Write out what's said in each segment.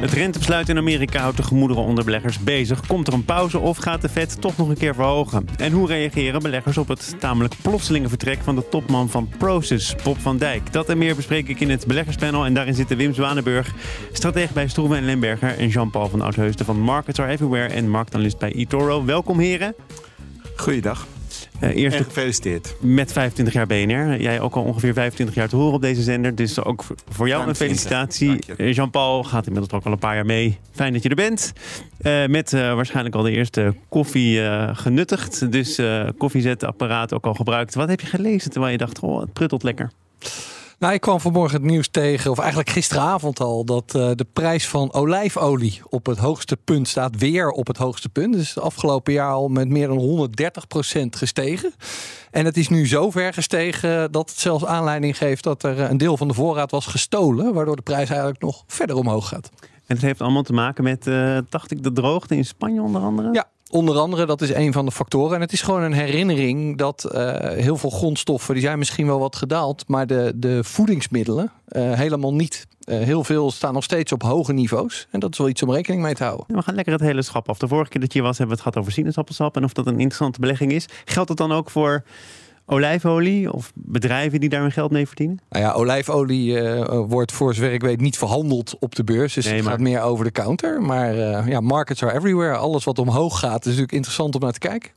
Het rentebesluit in Amerika houdt de gemoederen onder beleggers bezig. Komt er een pauze of gaat de Fed toch nog een keer verhogen? En hoe reageren beleggers op het tamelijk plotselinge vertrek van de topman van Proces, Bob van Dijk? Dat en meer bespreek ik in het beleggerspanel. En daarin zitten Wim Zwanenburg, stratege bij Stroeven en Lemberger... en Jean-Paul van Oudheusden van Markets Are Everywhere en marktanalist bij eToro. Welkom heren. Goeiedag. Uh, eerst en gefeliciteerd. Met 25 jaar BNR. Jij ook al ongeveer 25 jaar te horen op deze zender. Dus ook voor jou een felicitatie. Jean-Paul gaat inmiddels ook al een paar jaar mee. Fijn dat je er bent. Uh, met uh, waarschijnlijk al de eerste koffie genuttigd. Dus koffiezetapparaat ook al gebruikt. Wat heb je gelezen terwijl je dacht, oh, het pruttelt lekker? Nou, ik kwam vanmorgen het nieuws tegen, of eigenlijk gisteravond al, dat uh, de prijs van olijfolie op het hoogste punt staat. Weer op het hoogste punt. Dus het afgelopen jaar al met meer dan 130% gestegen. En het is nu zo ver gestegen dat het zelfs aanleiding geeft dat er een deel van de voorraad was gestolen. Waardoor de prijs eigenlijk nog verder omhoog gaat. En het heeft allemaal te maken met, uh, dacht ik, de droogte in Spanje onder andere? Ja, Onder andere, dat is een van de factoren. En het is gewoon een herinnering dat uh, heel veel grondstoffen, die zijn misschien wel wat gedaald, maar de, de voedingsmiddelen uh, helemaal niet. Uh, heel veel staan nog steeds op hoge niveaus. En dat is wel iets om rekening mee te houden. We gaan lekker het hele schap af. De vorige keer dat je was, hebben we het gehad over sinaasappelsap en of dat een interessante belegging is. Geldt dat dan ook voor olijfolie of bedrijven die daar hun geld mee verdienen? Nou ja, olijfolie uh, wordt voor zover ik weet niet verhandeld op de beurs. Dus nee, het maar... gaat meer over de counter. Maar uh, ja, markets are everywhere. Alles wat omhoog gaat is natuurlijk interessant om naar te kijken.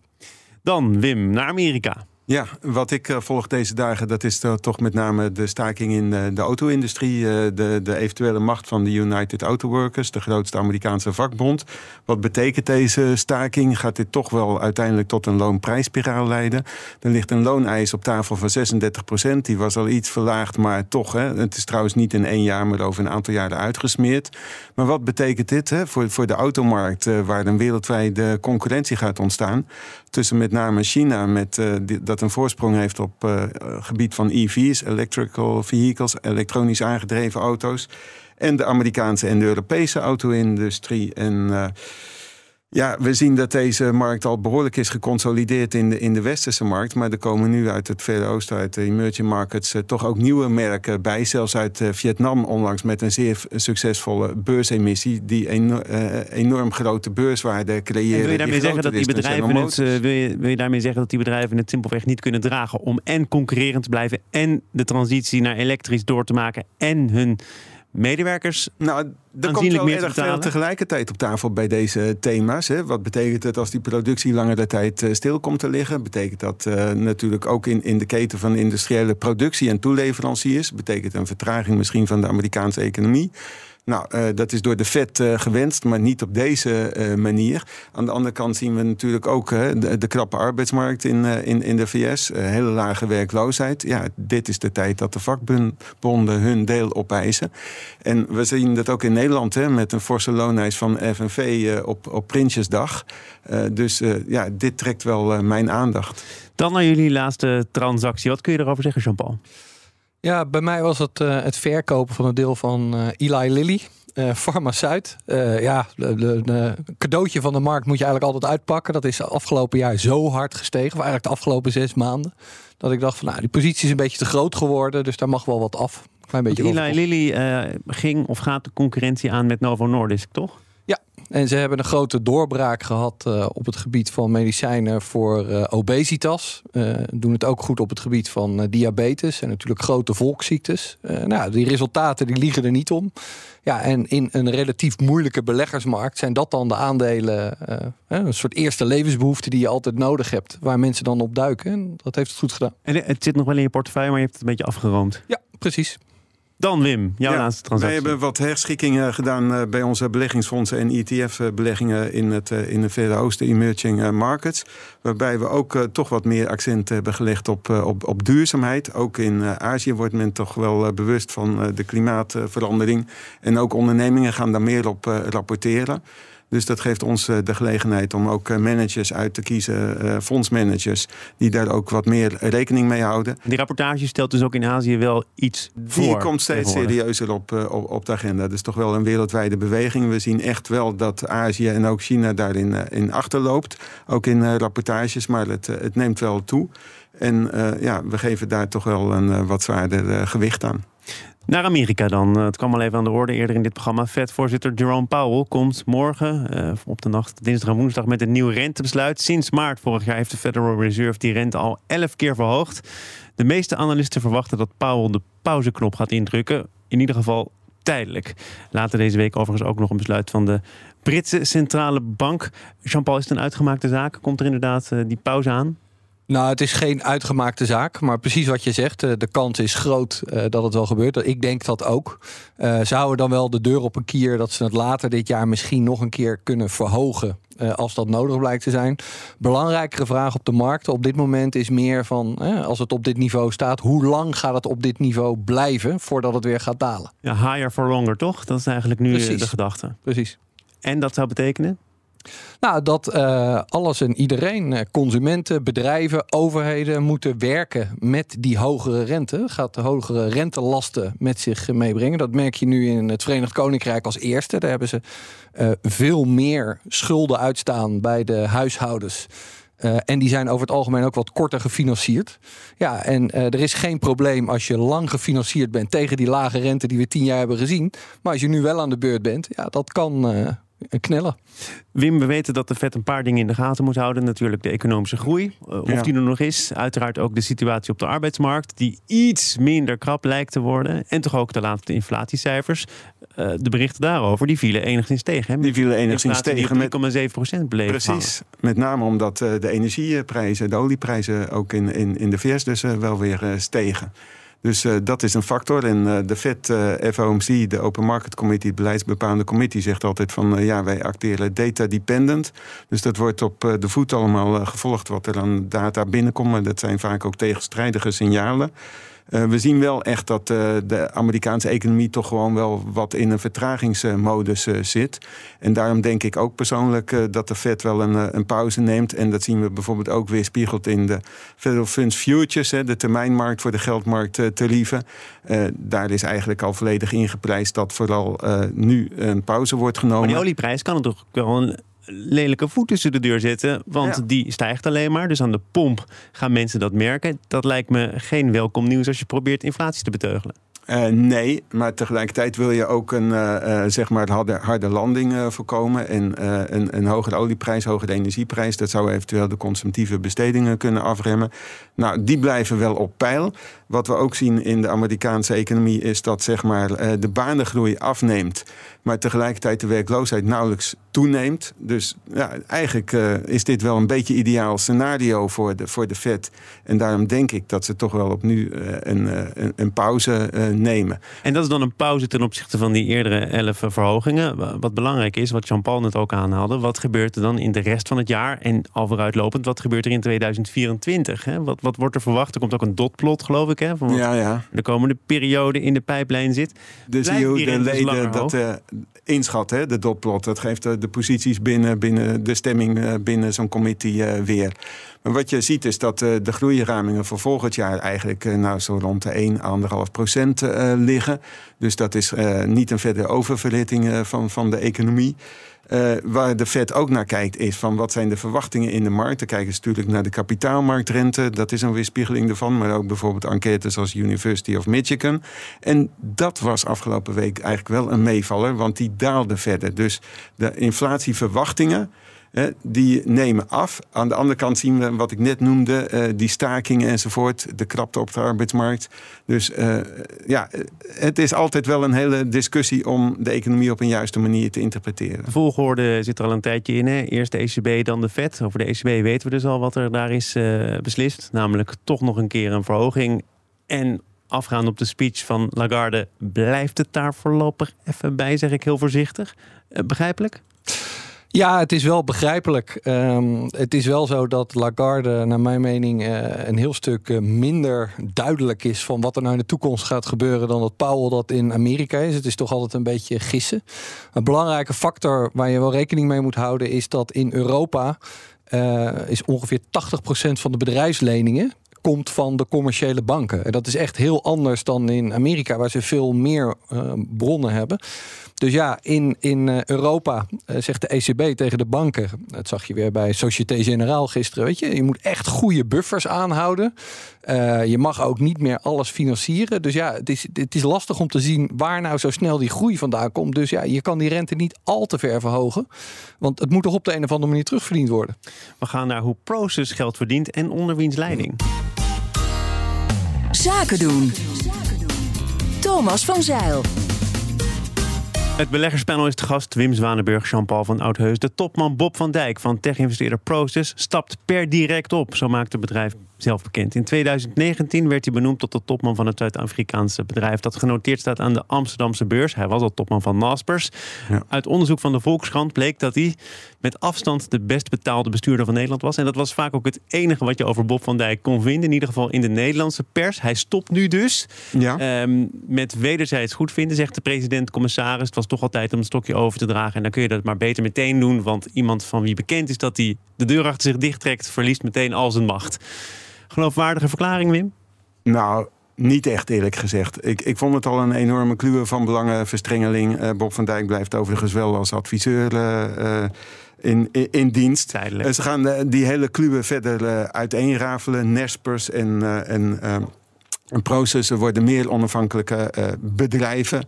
Dan Wim, naar Amerika. Ja, wat ik uh, volg deze dagen, dat is toch met name de staking in uh, de auto-industrie. Uh, de, de eventuele macht van de United Auto Workers, de grootste Amerikaanse vakbond. Wat betekent deze staking? Gaat dit toch wel uiteindelijk tot een loonprijsspiraal leiden? Er ligt een looneis op tafel van 36 procent. Die was al iets verlaagd, maar toch. Hè, het is trouwens niet in één jaar, maar over een aantal jaren uitgesmeerd. Maar wat betekent dit hè, voor, voor de automarkt, waar een wereldwijde concurrentie gaat ontstaan? Tussen met name China, met, die, dat een voorsprong heeft op uh, gebied van EV's, electrical vehicles, elektronisch aangedreven auto's. En de Amerikaanse en de Europese auto-industrie. En uh, ja, we zien dat deze markt al behoorlijk is geconsolideerd in de, in de westerse markt. Maar er komen nu uit het Verre Oosten, uit de emerging markets, uh, toch ook nieuwe merken bij. Zelfs uit uh, Vietnam onlangs met een zeer succesvolle beursemissie. Die eno uh, enorm grote beurswaarde creëren. wil je daarmee zeggen dat die bedrijven het, wil, je, wil je daarmee zeggen dat die bedrijven het simpelweg niet kunnen dragen om en concurrerend te blijven en de transitie naar elektrisch door te maken en hun medewerkers nou, er komt wel erg veel tegelijkertijd op tafel bij deze thema's. Hè. Wat betekent het als die productie langere tijd uh, stil komt te liggen? Betekent dat uh, natuurlijk ook in, in de keten van industriële productie en toeleveranciers? Betekent een vertraging misschien van de Amerikaanse economie? Nou, uh, dat is door de Fed uh, gewenst, maar niet op deze uh, manier. Aan de andere kant zien we natuurlijk ook de, de, krappe arbeidsmarkt in, in, in de VS. hele lage werkloosheid. Ja, dit is de tijd dat de vakbonden hun deel opeisen. En we zien dat ook in Nederland hè, met een forse looneis van FNV op, op Prinsjesdag. dus ja, dit trekt wel mijn aandacht. Dan naar jullie laatste transactie. Wat kun je erover zeggen, Jean-Paul? Ja, bij mij was het uh, het verkopen van een deel van uh, Eli Lilly. Uh, Farmaceut. Uh, ja, een cadeautje van de markt moet je eigenlijk altijd uitpakken. Dat is afgelopen jaar zo hard gestegen. Of eigenlijk de afgelopen zes maanden. Dat ik dacht van nou, die positie is een beetje te groot geworden. Dus daar mag wel wat af. Klein beetje Eli Lilly ging of gaat de concurrentie aan met Novo Nordisk, toch? En ze hebben een grote doorbraak gehad uh, op het gebied van medicijnen voor uh, obesitas. Uh, doen het ook goed op het gebied van diabetes en natuurlijk grote volksziektes. nou, die resultaten die liegen er niet om. Ja, en in een relatief moeilijke beleggersmarkt zijn dat dan de aandelen, een soort eerste levensbehoefte die je altijd nodig hebt, waar mensen dan op duiken. En dat heeft het goed gedaan. En het zit nog wel in je portefeuille, maar je hebt het een beetje afgeroomd. Ja, precies. Dan Wim, jouw ja, laatste transactie. Wij hebben wat herschikkingen gedaan eh, bij onze beleggingsfondsen en ETF-beleggingen in het, eh, in de Verre Oosten Emerging eh, Markets. Waarbij we ook toch wat meer accent hebben gelegd op, op, op duurzaamheid. Ook in Azië wordt men toch wel bewust van de klimaatverandering. En ook ondernemingen gaan daar meer op rapporteren. Dus dat geeft ons de gelegenheid om ook managers uit te kiezen, fondsmanagers, die daar ook wat meer rekening mee houden. Die rapportage stelt dus ook in Azië wel iets voor. Die komt steeds serieuzer op, op, op de agenda. Dat is toch wel een wereldwijde beweging. We zien echt wel dat Azië en ook China daarin in achterloopt. Ook in rapportages, maar het, het neemt wel toe. En ja, we geven daar toch wel een wat zwaarder gewicht aan. Naar Amerika dan. Het kwam al even aan de orde eerder in dit programma. Fed-voorzitter Jerome Powell komt morgen uh, op de nacht dinsdag en woensdag met een nieuw rentebesluit. Sinds maart vorig jaar heeft de Federal Reserve die rente al elf keer verhoogd. De meeste analisten verwachten dat Powell de pauzeknop gaat indrukken. In ieder geval tijdelijk. Later deze week overigens ook nog een besluit van de Britse Centrale Bank. Jean-Paul, is het een uitgemaakte zaak? Komt er inderdaad uh, die pauze aan? Nou, het is geen uitgemaakte zaak, maar precies wat je zegt, eh, de kans is groot uh, dat het wel gebeurt. Ik denk dat ook. Uh, ze houden dan wel de deur op een kier dat ze het later dit jaar misschien nog een keer kunnen verhogen. als dat nodig blijkt te zijn. Belangrijkere vraag op de markt op dit moment is meer van, als het op dit niveau staat, hoe lang gaat het op dit niveau blijven voordat het weer gaat dalen? Ja, higher for longer, toch? Dat is eigenlijk nu de gedachte. Precies. En dat zou betekenen? Nou, dat uh, alles en iedereen, eh, consumenten, bedrijven, overheden, moeten werken met die hogere rente. Gaat de hogere rentelasten met zich meebrengen. Dat merk je nu in het Verenigd Koninkrijk als eerste. Daar hebben ze uh, veel meer schulden uitstaan bij de huishoudens. En die zijn over het algemeen ook wat korter gefinancierd. Ja, en er is geen probleem als je lang gefinancierd bent tegen die lage rente die we tien jaar hebben gezien. Maar als je nu wel aan de beurt bent, ja, dat kan knellen. Wim, we weten dat de vet een paar dingen in de gaten moet houden. Natuurlijk de economische groei, eh, of die er nog is. Uiteraard ook de situatie op de arbeidsmarkt, die iets minder krap lijkt te worden. En toch ook de laatste inflatiecijfers. Uh, de berichten daarover, die vielen enigszins tegen. Hè? Die vielen enigszins tegen. Met 3,7 procent bleef Precies. Met name omdat uh, de energieprijzen, de olieprijzen ook in, in, in de VS dus wel weer stegen. Dus uh, dat is een factor. En uh, de FED, uh, FOMC, de Open Market Committee, het beleidsbepalende committee, zegt altijd van ja, wij acteren data dependent. Dus dat wordt op de voet allemaal gevolgd wat er aan data binnenkomt. Maar dat zijn vaak ook tegenstrijdige signalen. Uh, we zien wel echt dat uh, de Amerikaanse economie toch gewoon wel wat in een vertragingsmodus uh, zit. En daarom denk ik ook persoonlijk dat de Fed wel een, een, pauze neemt. En dat zien we bijvoorbeeld ook weer spiegeld in de Federal Funds Futures, hè, de termijnmarkt voor de geldmarkt te lieven. daar is eigenlijk al volledig ingeprijsd dat vooral nu een pauze wordt genomen. Maar die olieprijs kan het toch wel een lelijke voet tussen de deur zetten. Want die stijgt alleen maar. Dus aan de pomp gaan mensen dat merken. Dat lijkt me geen welkom nieuws als je probeert inflatie te beteugelen. Uh, nee, maar tegelijkertijd wil je ook een uh, uh, zeg maar harde, harde landing voorkomen. En een, een hogere olieprijs, hogere energieprijs, dat zou eventueel de consumptieve bestedingen kunnen afremmen. Nou, die blijven wel op peil. Wat we ook zien in de Amerikaanse economie is dat zeg maar, de banengroei afneemt. Maar tegelijkertijd de werkloosheid nauwelijks toeneemt. Dus ja, eigenlijk is dit wel een beetje ideaal scenario voor de, voor de Fed. En daarom denk ik dat ze toch wel op nu een, een, een pauze nemen. En dat is dan een pauze ten opzichte van die eerdere elf verhogingen. Wat belangrijk is, wat Jean-Paul net ook aanhaalde, wat gebeurt er dan in de rest van het jaar? En al vooruitlopend, wat gebeurt er in 2024? Hè? Wat, wat wordt er verwacht? Er komt ook een dotplot, geloof ik, hè, van wat ja, ja. de komende periode in de pijplijn zit. Dus hoe de leden dat uh, inschat, hè, de dotplot. Dat geeft de, posities binnen, binnen de stemming uh, binnen zo'n committee uh, weer. Maar wat je ziet is dat uh, de groeiramingen voor volgend jaar eigenlijk nou, zo rond de 1, 1,5 procent uh, liggen. Dus dat is niet een verdere oververhitting van, van de economie. waar de Fed ook naar kijkt is van wat zijn de verwachtingen in de markt. Dan kijken ze natuurlijk naar de kapitaalmarktrente. Dat is een weerspiegeling ervan. Maar ook bijvoorbeeld enquêtes als University of Michigan. En dat was afgelopen week eigenlijk wel een meevaller. Want die daalde verder. Dus de inflatieverwachtingen die nemen af. Aan de andere kant zien we wat ik net noemde, eh, die stakingen enzovoort, de krapte op de arbeidsmarkt. Dus uh, ja, het is altijd wel een hele discussie om de economie op een juiste manier te interpreteren. De volgorde zit er al een tijdje in. Hè? Eerst de ECB, dan de Fed. Over de ECB weten we dus al wat er daar is uh, beslist. Namelijk toch nog een keer een verhoging. En afgaan op de speech van Lagarde, blijft het daar voorlopig even bij, zeg ik heel voorzichtig. begrijpelijk? Ja, het is wel begrijpelijk. Um, het is wel zo dat Lagarde, naar mijn mening, uh, een heel stuk uh, minder duidelijk is van wat er nou in de toekomst gaat gebeuren dan dat Powell dat in Amerika is. Het is toch altijd een beetje gissen. Een belangrijke factor waar je wel rekening mee moet houden is dat in Europa uh, is ongeveer 80% van de bedrijfsleningen komt van de commerciële banken. En dat is echt heel anders dan in Amerika, waar ze veel meer bronnen hebben. Dus ja, in, in uh, Europa uh, zegt de ECB tegen de banken. Dat zag je weer bij Société Générale gisteren. Weet je, je moet echt goede buffers aanhouden. je mag ook niet meer alles financieren. Dus ja, het is, het is lastig om te zien waar nou zo snel die groei vandaan komt. Dus ja, je kan die rente niet al te ver verhogen. Want het moet toch op de een of andere manier terugverdiend worden. We gaan naar hoe Proces geld verdient en onder wiens leiding. Zaken doen. Thomas van Zeil. Het beleggerspanel is te gast. Wim Zwanenburg, Jean-Paul van Oudheus. De topman Bob van Dijk van tech-investeerder Proces stapt per direct op. Zo maakt het bedrijf zelf bekend. In 2019 werd hij benoemd tot de topman van het Zuid-Afrikaanse bedrijf dat genoteerd staat aan de Amsterdamse beurs. Hij was al topman van Naspers. Ja. Uit onderzoek van de Volkskrant bleek dat hij met afstand de best betaalde bestuurder van Nederland was. En dat was vaak ook het enige wat je over Bob van Dijk kon vinden. In ieder geval in de Nederlandse pers. Hij stopt nu dus ja. um, met wederzijds goed vinden, zegt de president-commissaris. Het was toch altijd om het stokje over te dragen. En dan kun je dat maar beter meteen doen. Want iemand van wie bekend is dat hij de deur achter zich dichttrekt, verliest meteen al zijn macht. Geloofwaardige verklaring, Wim? Nou, niet echt eerlijk gezegd. Ik, ik vond het al een enorme kluwe van belangenverstrengeling. Uh, Bob van Dijk blijft overigens wel als adviseur uh, in, in, in, dienst. Uh, ze gaan die hele kluwe verder uiteenrafelen. Nespers en, en, en processen worden meer onafhankelijke bedrijven.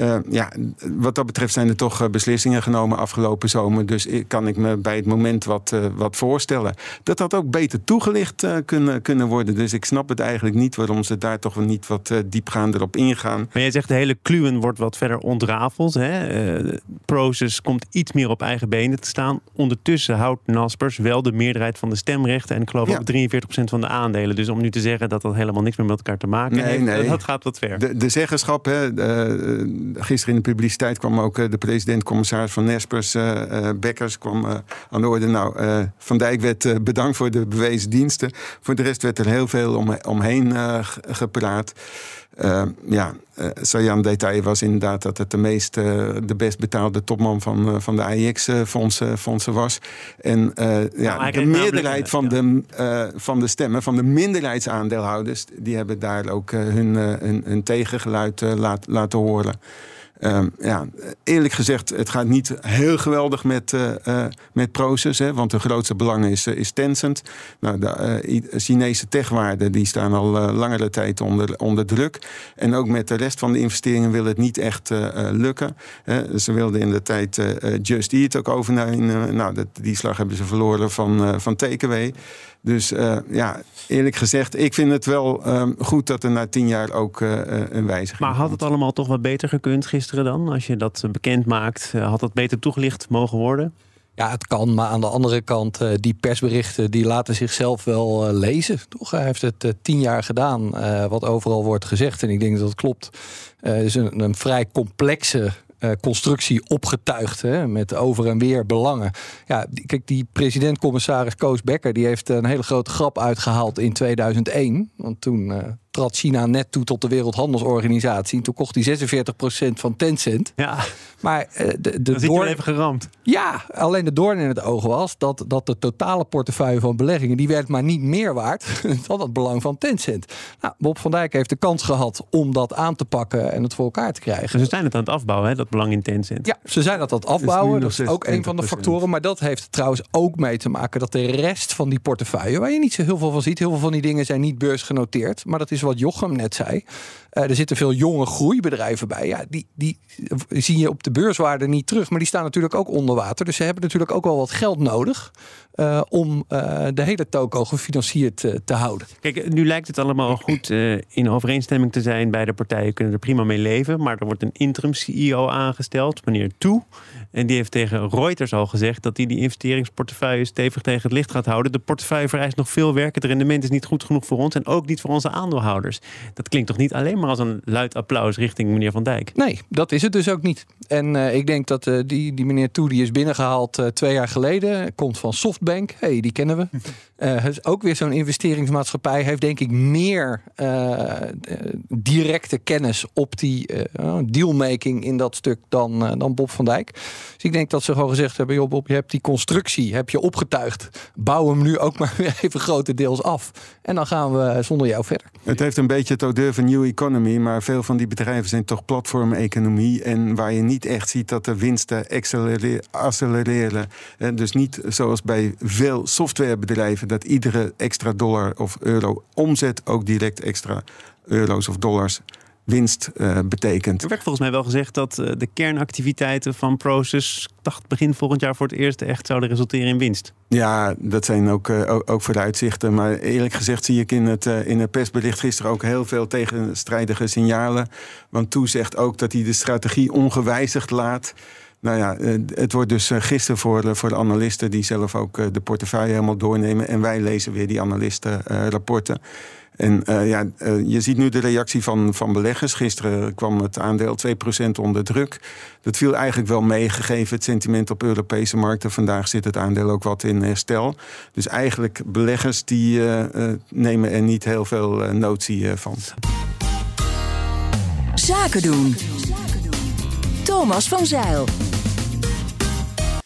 Uh, ja, wat dat betreft zijn er toch eh, beslissingen genomen afgelopen zomer. Dus kan ik me bij het moment wat, uh, wat voorstellen. Dat dat ook beter toegelicht uh, kunnen, kunnen worden. Dus ik snap het eigenlijk niet waarom ze daar toch niet wat diepgaander op ingaan. Maar jij zegt de hele kluwen wordt wat verder ontrafeld. Hè? Proces komt iets meer op eigen benen te staan. Ondertussen houdt Naspers wel de meerderheid van de stemrechten. En ik geloof ja. ook 43% van de aandelen. Dus om nu te zeggen dat dat helemaal niks meer met elkaar te maken nee, heeft. Nee. Dat gaat wat ver. De, de zeggenschap, hè, gisteren in de publiciteit kwam ook eh, de president-commissaris van Nespers, uh, Bekkers, kwam aan de orde. Nou, Van Dijk werd bedankt voor de bewezen diensten. Voor de rest werd er heel veel om, omheen gepraat. Uh, ja, uh, Sajan detail was inderdaad dat het de meest, uh, de best betaalde topman van, van de AIX-fondsen fondsen was. En ja, nou, de meerderheid van, de, van de stemmen, van de minderheidsaandeelhouders, die hebben daar ook hun, hun, hun tegengeluid laat, laten horen. Um, ja, eerlijk gezegd, het gaat niet heel geweldig met, uh, met Proces. Hè, want de grootste belang is, uh, is Tencent. Nou, de Chinese techwaarden die staan al langere tijd onder, onder druk. En ook met de rest van de investeringen wil het niet echt lukken. ze wilden in de tijd Just Eat ook overnemen. nou, dat, die slag hebben ze verloren van, van Takeaway. Dus uh, ja, eerlijk gezegd, ik vind het wel um, goed dat er na tien jaar ook uh, een wijziging Maar had het allemaal toch wat beter gekund gisteren dan? Als je dat bekend maakt, had dat beter toegelicht mogen worden? Ja, het kan, maar aan de andere kant, uh, die persberichten die laten zichzelf wel uh, lezen. Toch? Hij heeft het uh, tien jaar gedaan, wat overal wordt gezegd. En ik denk dat dat klopt. Het is een, een vrij complexe constructie opgetuigd hè, met over en weer belangen. Ja, kijk, die president-commissaris Koos Becker die heeft een hele grote grap uitgehaald in 2001. Want toen uh, trad China net toe tot de Wereldhandelsorganisatie. En toen kocht hij 46% van Tencent. Ja. Maar uh, de, de doorn... even geramd. Ja, alleen de doorn in het oog was dat, dat de totale portefeuille van beleggingen... die werd maar niet meer waard dan het belang van Tencent. Nou, Bob van Dijk heeft de kans gehad om dat aan te pakken en het voor elkaar te krijgen. Ze zijn het aan het afbouwen, hè, dat belang in Tencent. Ja, ze zijn dat aan het afbouwen. Dat is ook een van de factoren. Maar dat heeft trouwens ook mee te maken dat de rest van die portefeuille... waar je niet zo heel veel van ziet, heel veel van die dingen zijn niet beursgenoteerd. Maar dat is wat Jochem net zei. Uh, er zitten veel jonge groeibedrijven bij. Ja, die, die zie je op de beurswaarde niet terug. Maar die staan natuurlijk ook onder water. Dus ze hebben natuurlijk ook wel wat geld nodig. Uh, om uh, de hele toko gefinancierd te houden. Kijk, nu lijkt het allemaal goed in overeenstemming te zijn. Beide partijen kunnen er prima mee leven. Maar er wordt een interim CEO aangesteld, meneer Toe. En die heeft tegen Reuters al gezegd dat hij die investeringsportefeuille stevig tegen het licht gaat houden. De portefeuille vereist nog veel werk. Het rendement is niet goed genoeg voor ons en ook niet voor onze aandeelhouders. Dat klinkt toch niet alleen maar als een luid applaus richting meneer Van Dijk? Nee, dat is het dus ook niet. En uh, ik denk dat uh, die, die meneer Toe die is binnengehaald uh, twee jaar geleden. Komt van Softbank. hey, die kennen we. Uh, ook weer zo'n investeringsmaatschappij. Heeft denk ik meer directe kennis op die dealmaking in dat stuk dan, dan Bob van Dijk. Dus ik denk dat ze gewoon gezegd hebben: joh, Bob, je hebt die constructie heb je opgetuigd. Bouw hem nu ook maar weer even grotendeels af. En dan gaan we zonder jou verder. Het heeft een beetje het odeur van New Economy, maar veel van die bedrijven zijn toch platformeconomie. En waar je niet echt ziet dat de winsten accelereren. Dus niet zoals bij veel softwarebedrijven, dat iedere extra dollar of euro omzet ook direct extra euro's of dollars winst uh, betekent. Er werd volgens mij wel gezegd dat uh, de kernactiviteiten van Proces dacht begin volgend jaar voor het eerst echt zouden resulteren in winst. Ja, dat zijn ook, uh, ook, ook vooruitzichten. Maar eerlijk gezegd zie ik in het, in het persbericht gisteren ook heel veel tegenstrijdige signalen. Want Toe zegt ook dat hij de strategie ongewijzigd laat. Nou ja, het wordt dus gisteren voor de, voor de analisten die zelf ook de portefeuille helemaal doornemen. En wij lezen weer die analistenrapporten. En ja, je ziet nu de reactie van, van beleggers. Gisteren kwam het aandeel 2% onder druk. Dat viel eigenlijk wel mee, gegeven het sentiment op Europese markten. Vandaag zit het aandeel ook wat in herstel. Dus eigenlijk beleggers die nemen er niet heel veel notie van. Zaken doen. Thomas van Zeil.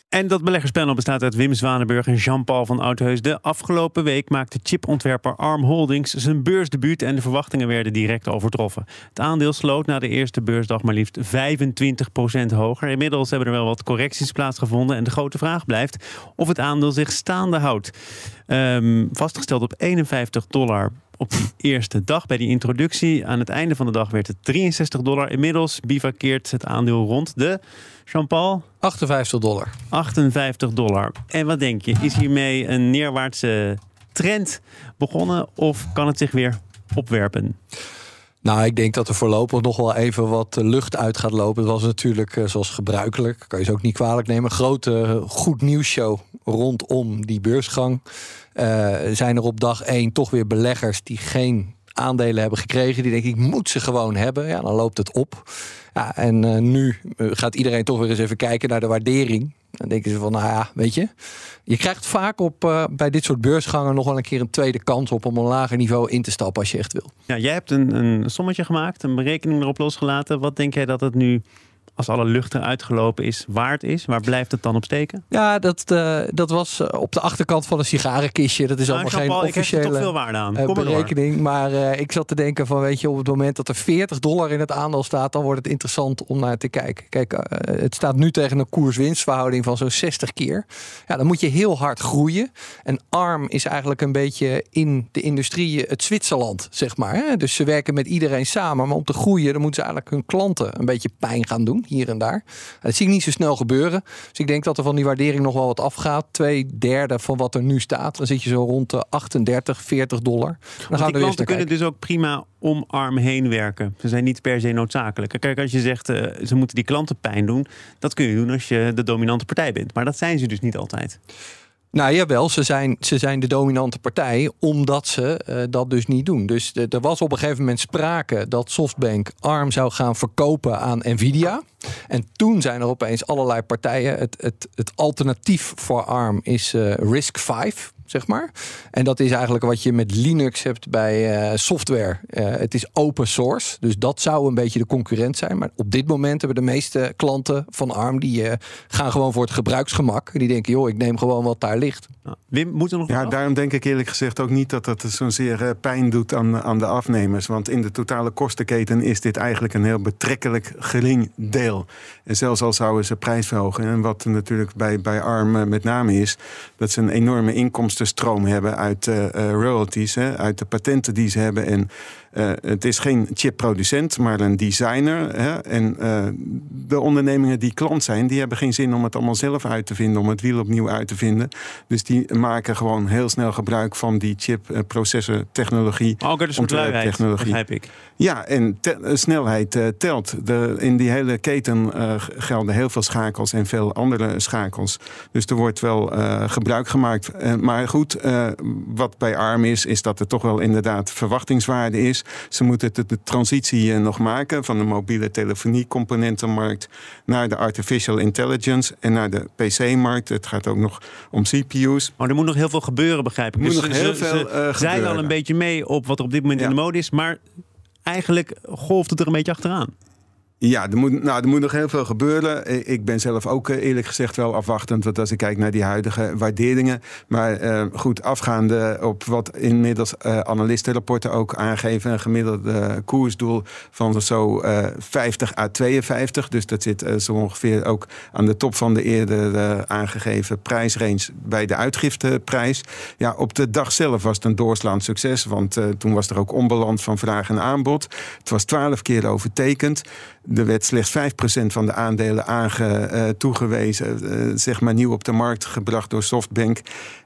En dat beleggerspanel bestaat uit Wim Zwanenburg en Jean-Paul van Oudheus. De afgelopen week maakte chipontwerper ARM Holdings zijn beursdebuut en de verwachtingen werden direct overtroffen. Het aandeel sloot na de eerste beursdag maar liefst 25% hoger. Inmiddels hebben er wel wat correcties plaatsgevonden en de grote vraag blijft of het aandeel zich staande houdt. Um, vastgesteld op 51 dollar op die eerste dag bij die introductie. Aan het einde van de dag werd het 63 dollar. Inmiddels bivakkeert het aandeel rond de Jean-Paul? 58 dollar. 58 dollar. En wat denk je? Is hiermee een neerwaartse trend begonnen of kan het zich weer opwerpen? Nou, ik denk dat er voorlopig nog wel even wat lucht uit gaat lopen. Het was natuurlijk, eh, zoals gebruikelijk, kan je ze ook niet kwalijk nemen, een grote goed nieuwsshow rondom die beursgang. Uh, zijn er op dag 1 toch weer beleggers die geen aandelen hebben gekregen. Die denk ik, moet ze gewoon hebben. Ja, dan loopt het op. Ja, en uh, nu gaat iedereen toch weer eens even kijken naar de waardering. Dan denken ze van, nou ja, weet je. Je krijgt vaak op, bij dit soort beursgangen nog wel een keer een tweede kans op om een lager niveau in te stappen als je echt wil. Ja, jij hebt een, een sommetje gemaakt, een berekening erop losgelaten. Wat denk jij dat het nu als alle lucht eruit gelopen is, waard is? Waar blijft het dan op steken? Ja, dat, uh, dat was eh, op de achterkant van een sigarenkistje. Dat is nou, allemaal geen officiële toch veel waarde aan. Kom berekening. Maar ik zat te denken van, weet je, op het moment dat er 40 dollar in het aandeel staat, dan wordt het interessant om naar te kijken. Kijk, het staat nu tegen een koers-winstverhouding van zo'n 60 keer. Ja, dan moet je heel hard groeien. En ARM is eigenlijk een beetje in de industrie het Zwitserland, zeg maar. Hè? Dus ze werken met iedereen samen. Maar om te groeien, dan moeten ze eigenlijk hun klanten een beetje pijn gaan doen hier en daar. Dat zie ik niet zo snel gebeuren. Dus ik denk dat er van die waardering nog wel wat afgaat. Twee derde van wat er nu staat. Dan zit je zo rond de 38, 40 dollar. Dan gaan die klanten kunnen dus ook prima om arm heen werken. Ze zijn niet per se noodzakelijk. Kijk, als je zegt uh, ze moeten die klanten pijn doen, dat kun je doen als je de dominante partij bent. Maar dat zijn ze dus niet altijd. Nou jawel, ze zijn, ze zijn de dominante partij omdat ze uh, dat dus niet doen. Dus er was op een gegeven moment sprake dat Softbank ARM zou gaan verkopen aan Nvidia. En toen zijn er opeens allerlei partijen. Het, het, het alternatief voor ARM is uh, Risk 5 zeg maar. En dat is eigenlijk wat je met Linux hebt bij uh, software. Uh, het is open source, dus dat zou een beetje de concurrent zijn. Maar op dit moment hebben de meeste klanten van ARM... die uh, gaan gewoon voor het gebruiksgemak. Die denken, joh, ik neem gewoon wat daar ligt. Wim, moet er nog Ja, daarom denk ik eerlijk gezegd ook niet dat dat zozeer pijn doet aan, aan de afnemers. Want in de totale kostenketen is dit eigenlijk een heel betrekkelijk gering deel. En zelfs al zouden ze prijs verhogen. En wat natuurlijk bij, bij ARM met name is... dat ze een enorme inkomsten stroom hebben uit uh, royalties, hè, uit de patenten die ze hebben. En uh, het is geen chipproducent, maar een designer. Hè? En uh, de ondernemingen die klant zijn, die hebben geen zin om het allemaal zelf uit te vinden, om het wiel opnieuw uit te vinden. Dus die maken gewoon heel snel gebruik van die chip-processor-technologie. Oh, dus soort luiheid, begrijp ik. Ja, en snelheid telt. De, in die hele keten gelden heel veel schakels en veel andere schakels. Dus er wordt wel gebruik gemaakt. maar goed, wat bij ARM is, is dat er toch wel inderdaad verwachtingswaarde is. Ze moeten de, de transitie nog maken van de mobiele telefonie-componentenmarkt naar de artificial intelligence en naar de PC-markt. Het gaat ook nog om CPU's. Maar er moet nog heel veel gebeuren, begrijp ik. Er moet dus nog heel veel uh, zijn al een beetje mee op wat er op dit moment in de mode is, maar eigenlijk golft het er een beetje achteraan. Ja, er moet, nou, er moet nog heel veel gebeuren. Ik ben zelf ook eh, eerlijk gezegd wel afwachtend. Want als ik kijk naar die huidige waarderingen. Maar uh, goed, afgaande op wat inmiddels analistenrapporten ook aangeven. Een gemiddelde koersdoel van zo 50 à 52. Dus dat zit zo ongeveer ook aan de top van de eerder aangegeven prijsrange bij de uitgifteprijs. Ja, op de dag zelf was het een doorslaand succes. Want toen was er ook onbalans van vraag en aanbod. Het was twaalf keer overtekend. Er werd slechts 5% van de aandelen aange, uh, toegewezen, uh, zeg maar nieuw op de markt gebracht door Softbank.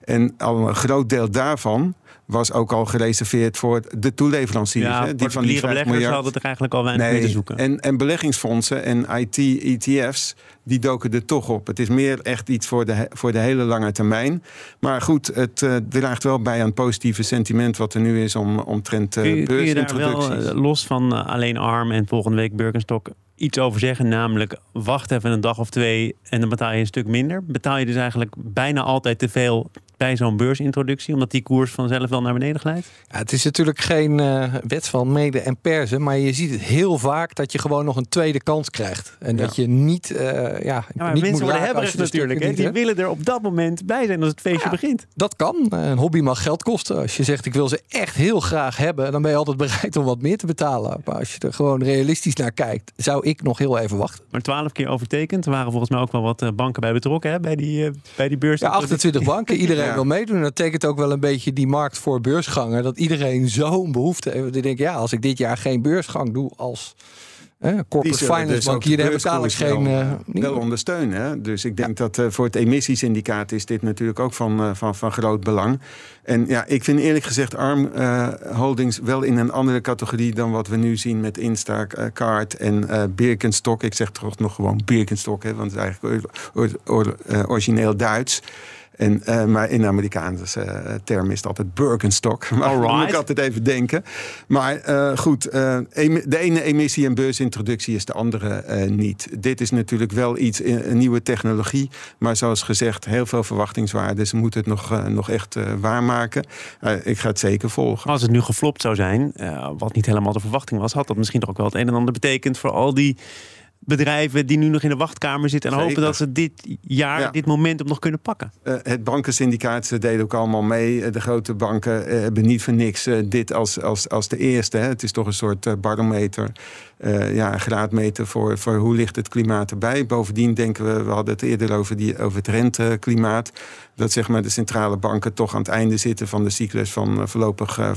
En al een groot deel daarvan was ook al gereserveerd voor de toeleveranciers. Ja, hè, die van die 5 miljard hadden er eigenlijk al weinig nee, mee te zoeken. En, en beleggingsfondsen en IT-ETF's, die doken er toch op. Het is meer echt iets voor de, voor de hele lange termijn. Maar goed, het uh, draagt wel bij aan het positieve sentiment wat er nu is om, omtrent uh, kun, kun je daar wel uh, los van alleen ARM en volgende week Birkenstock iets over zeggen. Namelijk, wacht even een dag of twee en dan betaal je een stuk minder. Betaal je dus eigenlijk bijna altijd te veel bij zo'n beursintroductie, omdat die koers vanzelf wel naar beneden glijdt? Ja, het is natuurlijk geen uh, wet van mede en persen, maar je ziet het heel vaak dat je gewoon nog een tweede kans krijgt. En dat je niet, uh, ja, ja maar niet mensen worden hebberig natuurlijk. Hè? Die willen er op dat moment bij zijn als het feestje begint. Dat kan. Een hobby mag geld kosten. Als je zegt ik wil ze echt heel graag hebben, dan ben je altijd bereid om wat meer te betalen. Maar als je er gewoon realistisch naar kijkt, zou ik nog heel even wachten. Maar twaalf keer overtekend. Er waren volgens mij ook wel wat eh, banken bij betrokken hè? bij die, bij die beurs. Ja, 28 banken. Iedereen wil meedoen. Dat tekent ook wel een beetje die markt voor beursgangen. Dat iedereen zo'n behoefte heeft. Die denkt, ja, als ik dit jaar geen beursgang doe als eh, corporate finance dus bank, hier heb ik eigenlijk geen... Uh, wel ondersteunen. Hè? Dus ik denk dat uh, voor het emissiesyndicaat is dit natuurlijk ook van, uh, van, van groot belang. En ja, ik vind eerlijk gezegd ARM Holdings wel in een andere categorie... dan wat we nu zien met Instacart en Birkenstock. Ik zeg toch nog gewoon Birkenstock, hè, want het is eigenlijk origineel Duits... En, uh, maar in de Amerikaanse uh, term is het altijd Birkenstock. Maar moet ik altijd even denken. Maar uh, goed, de ene emissie- en beursintroductie is de andere niet. Dit is natuurlijk wel iets, een nieuwe technologie. Maar zoals gezegd, heel veel verwachtingswaarde. Ze moeten het nog, nog echt waarmaken. ik ga het zeker volgen. Als het nu geflopt zou zijn, wat niet helemaal de verwachting was... had dat misschien toch ook wel het een en ander betekend voor al die bedrijven die nu nog in de wachtkamer zitten en hopen dat ze dit jaar, dit momentum nog kunnen pakken. Uh, het bankensyndicaat deden ook allemaal mee. Eh, de grote banken uh, hebben niet voor niks uh, dit als, als, als de eerste. Hè. Het is toch een soort barometer, ja, graadmeter voor, voor hoe ligt het klimaat erbij. Bovendien denken we, we hadden het eerder over, die, over het renteklimaat dat zeg maar, de centrale banken toch aan het einde zitten van de cyclus van voorlopige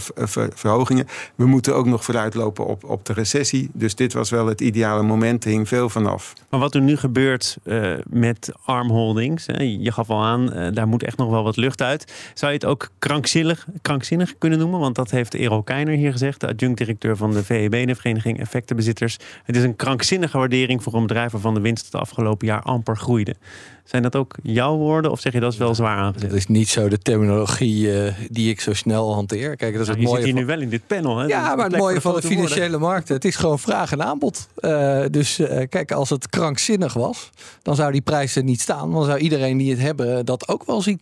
verhogingen. We moeten ook nog vooruitlopen op, op de recessie. Dus dit was wel het ideale moment, er hing veel vanaf. Maar wat er nu gebeurt uh, met armholdings, je gaf al aan, uh, daar moet echt nog wel wat lucht uit. Zou je het ook krankzinnig, krankzinnig kunnen noemen? Want dat heeft Ero Keiner hier gezegd, de adjunct-directeur van de VEB, de Vereniging Effectenbezitters. Het is een krankzinnige waardering voor een bedrijf waarvan de winst het afgelopen jaar amper groeide. Zijn dat ook jouw woorden of zeg je dat is wel zwaar aangezet? Dat is niet zo de terminologie uh, die ik zo snel hanteer. Kijk, dat is nou, het je mooie zit hier van... nu wel in dit panel. Hè? Ja, maar het mooie van de financiële markten. Het is gewoon vraag en aanbod. Uh, dus uh, kijk, als het krankzinnig was, dan zou die prijs er niet staan. Dan zou iedereen die het hebben dat ook wel zien.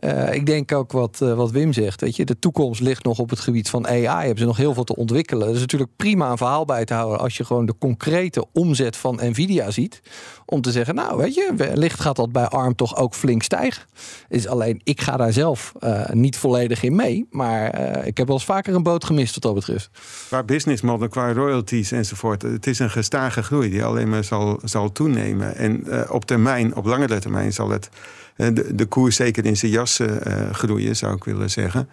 Uh, ik denk ook wat, uh, wat Wim zegt. Weet je, de toekomst ligt nog op het gebied van AI. Hebben ze nog heel veel te ontwikkelen. Dat is natuurlijk prima een verhaal bij te houden als je gewoon de concrete omzet van Nvidia ziet. Om te zeggen, nou weet je, wellicht gaat dat bij ARM toch ook flink stijgen. Is alleen, ik ga daar zelf uh, niet volledig in mee. Maar ik heb wel eens vaker een boot gemist wat dat betreft. Qua business model, qua royalties enzovoort. Het is een gestage groei die alleen maar zal, zal toenemen. En op termijn, op langere termijn zal het de, de koers zeker in zijn jas groeien, zou ik willen zeggen.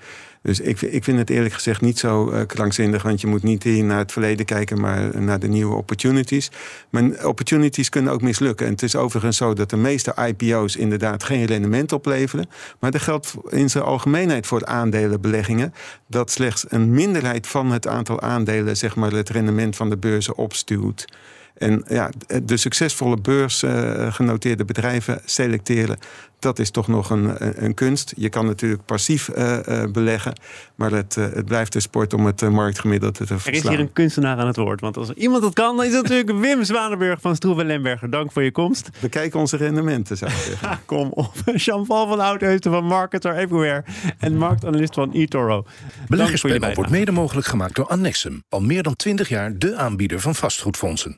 Dus ik, ik vind het eerlijk gezegd niet zo uh, krankzinnig, want je moet niet hier naar het verleden kijken, maar naar de nieuwe opportunities. Maar opportunities kunnen ook mislukken. En het is overigens zo dat de meeste IPO's inderdaad geen rendement opleveren. Maar dat geldt in zijn algemeenheid voor aandelenbeleggingen, dat slechts een minderheid van het aantal aandelen zeg maar, het rendement van de beurzen opstuwt. En ja, de succesvolle beursgenoteerde bedrijven selecteren, dat is toch nog een, een kunst. Je kan natuurlijk passief uh, beleggen, maar het, uh, het blijft een sport om het marktgemiddelde te verslaan. Er is hier een kunstenaar aan het woord, want als iemand dat kan, dan is het natuurlijk Wim Zwanenburg van Stroeven Lemberger. Dank voor je komst. Bekijk onze rendementen, zou ik zeggen. Kom op. Jean-Paul van Oudheusden van Marketer Everywhere en marktanalist van eToro. Beleggerspanel wordt mede mogelijk gemaakt door Annexum, al meer dan 20 jaar de aanbieder van vastgoedfondsen.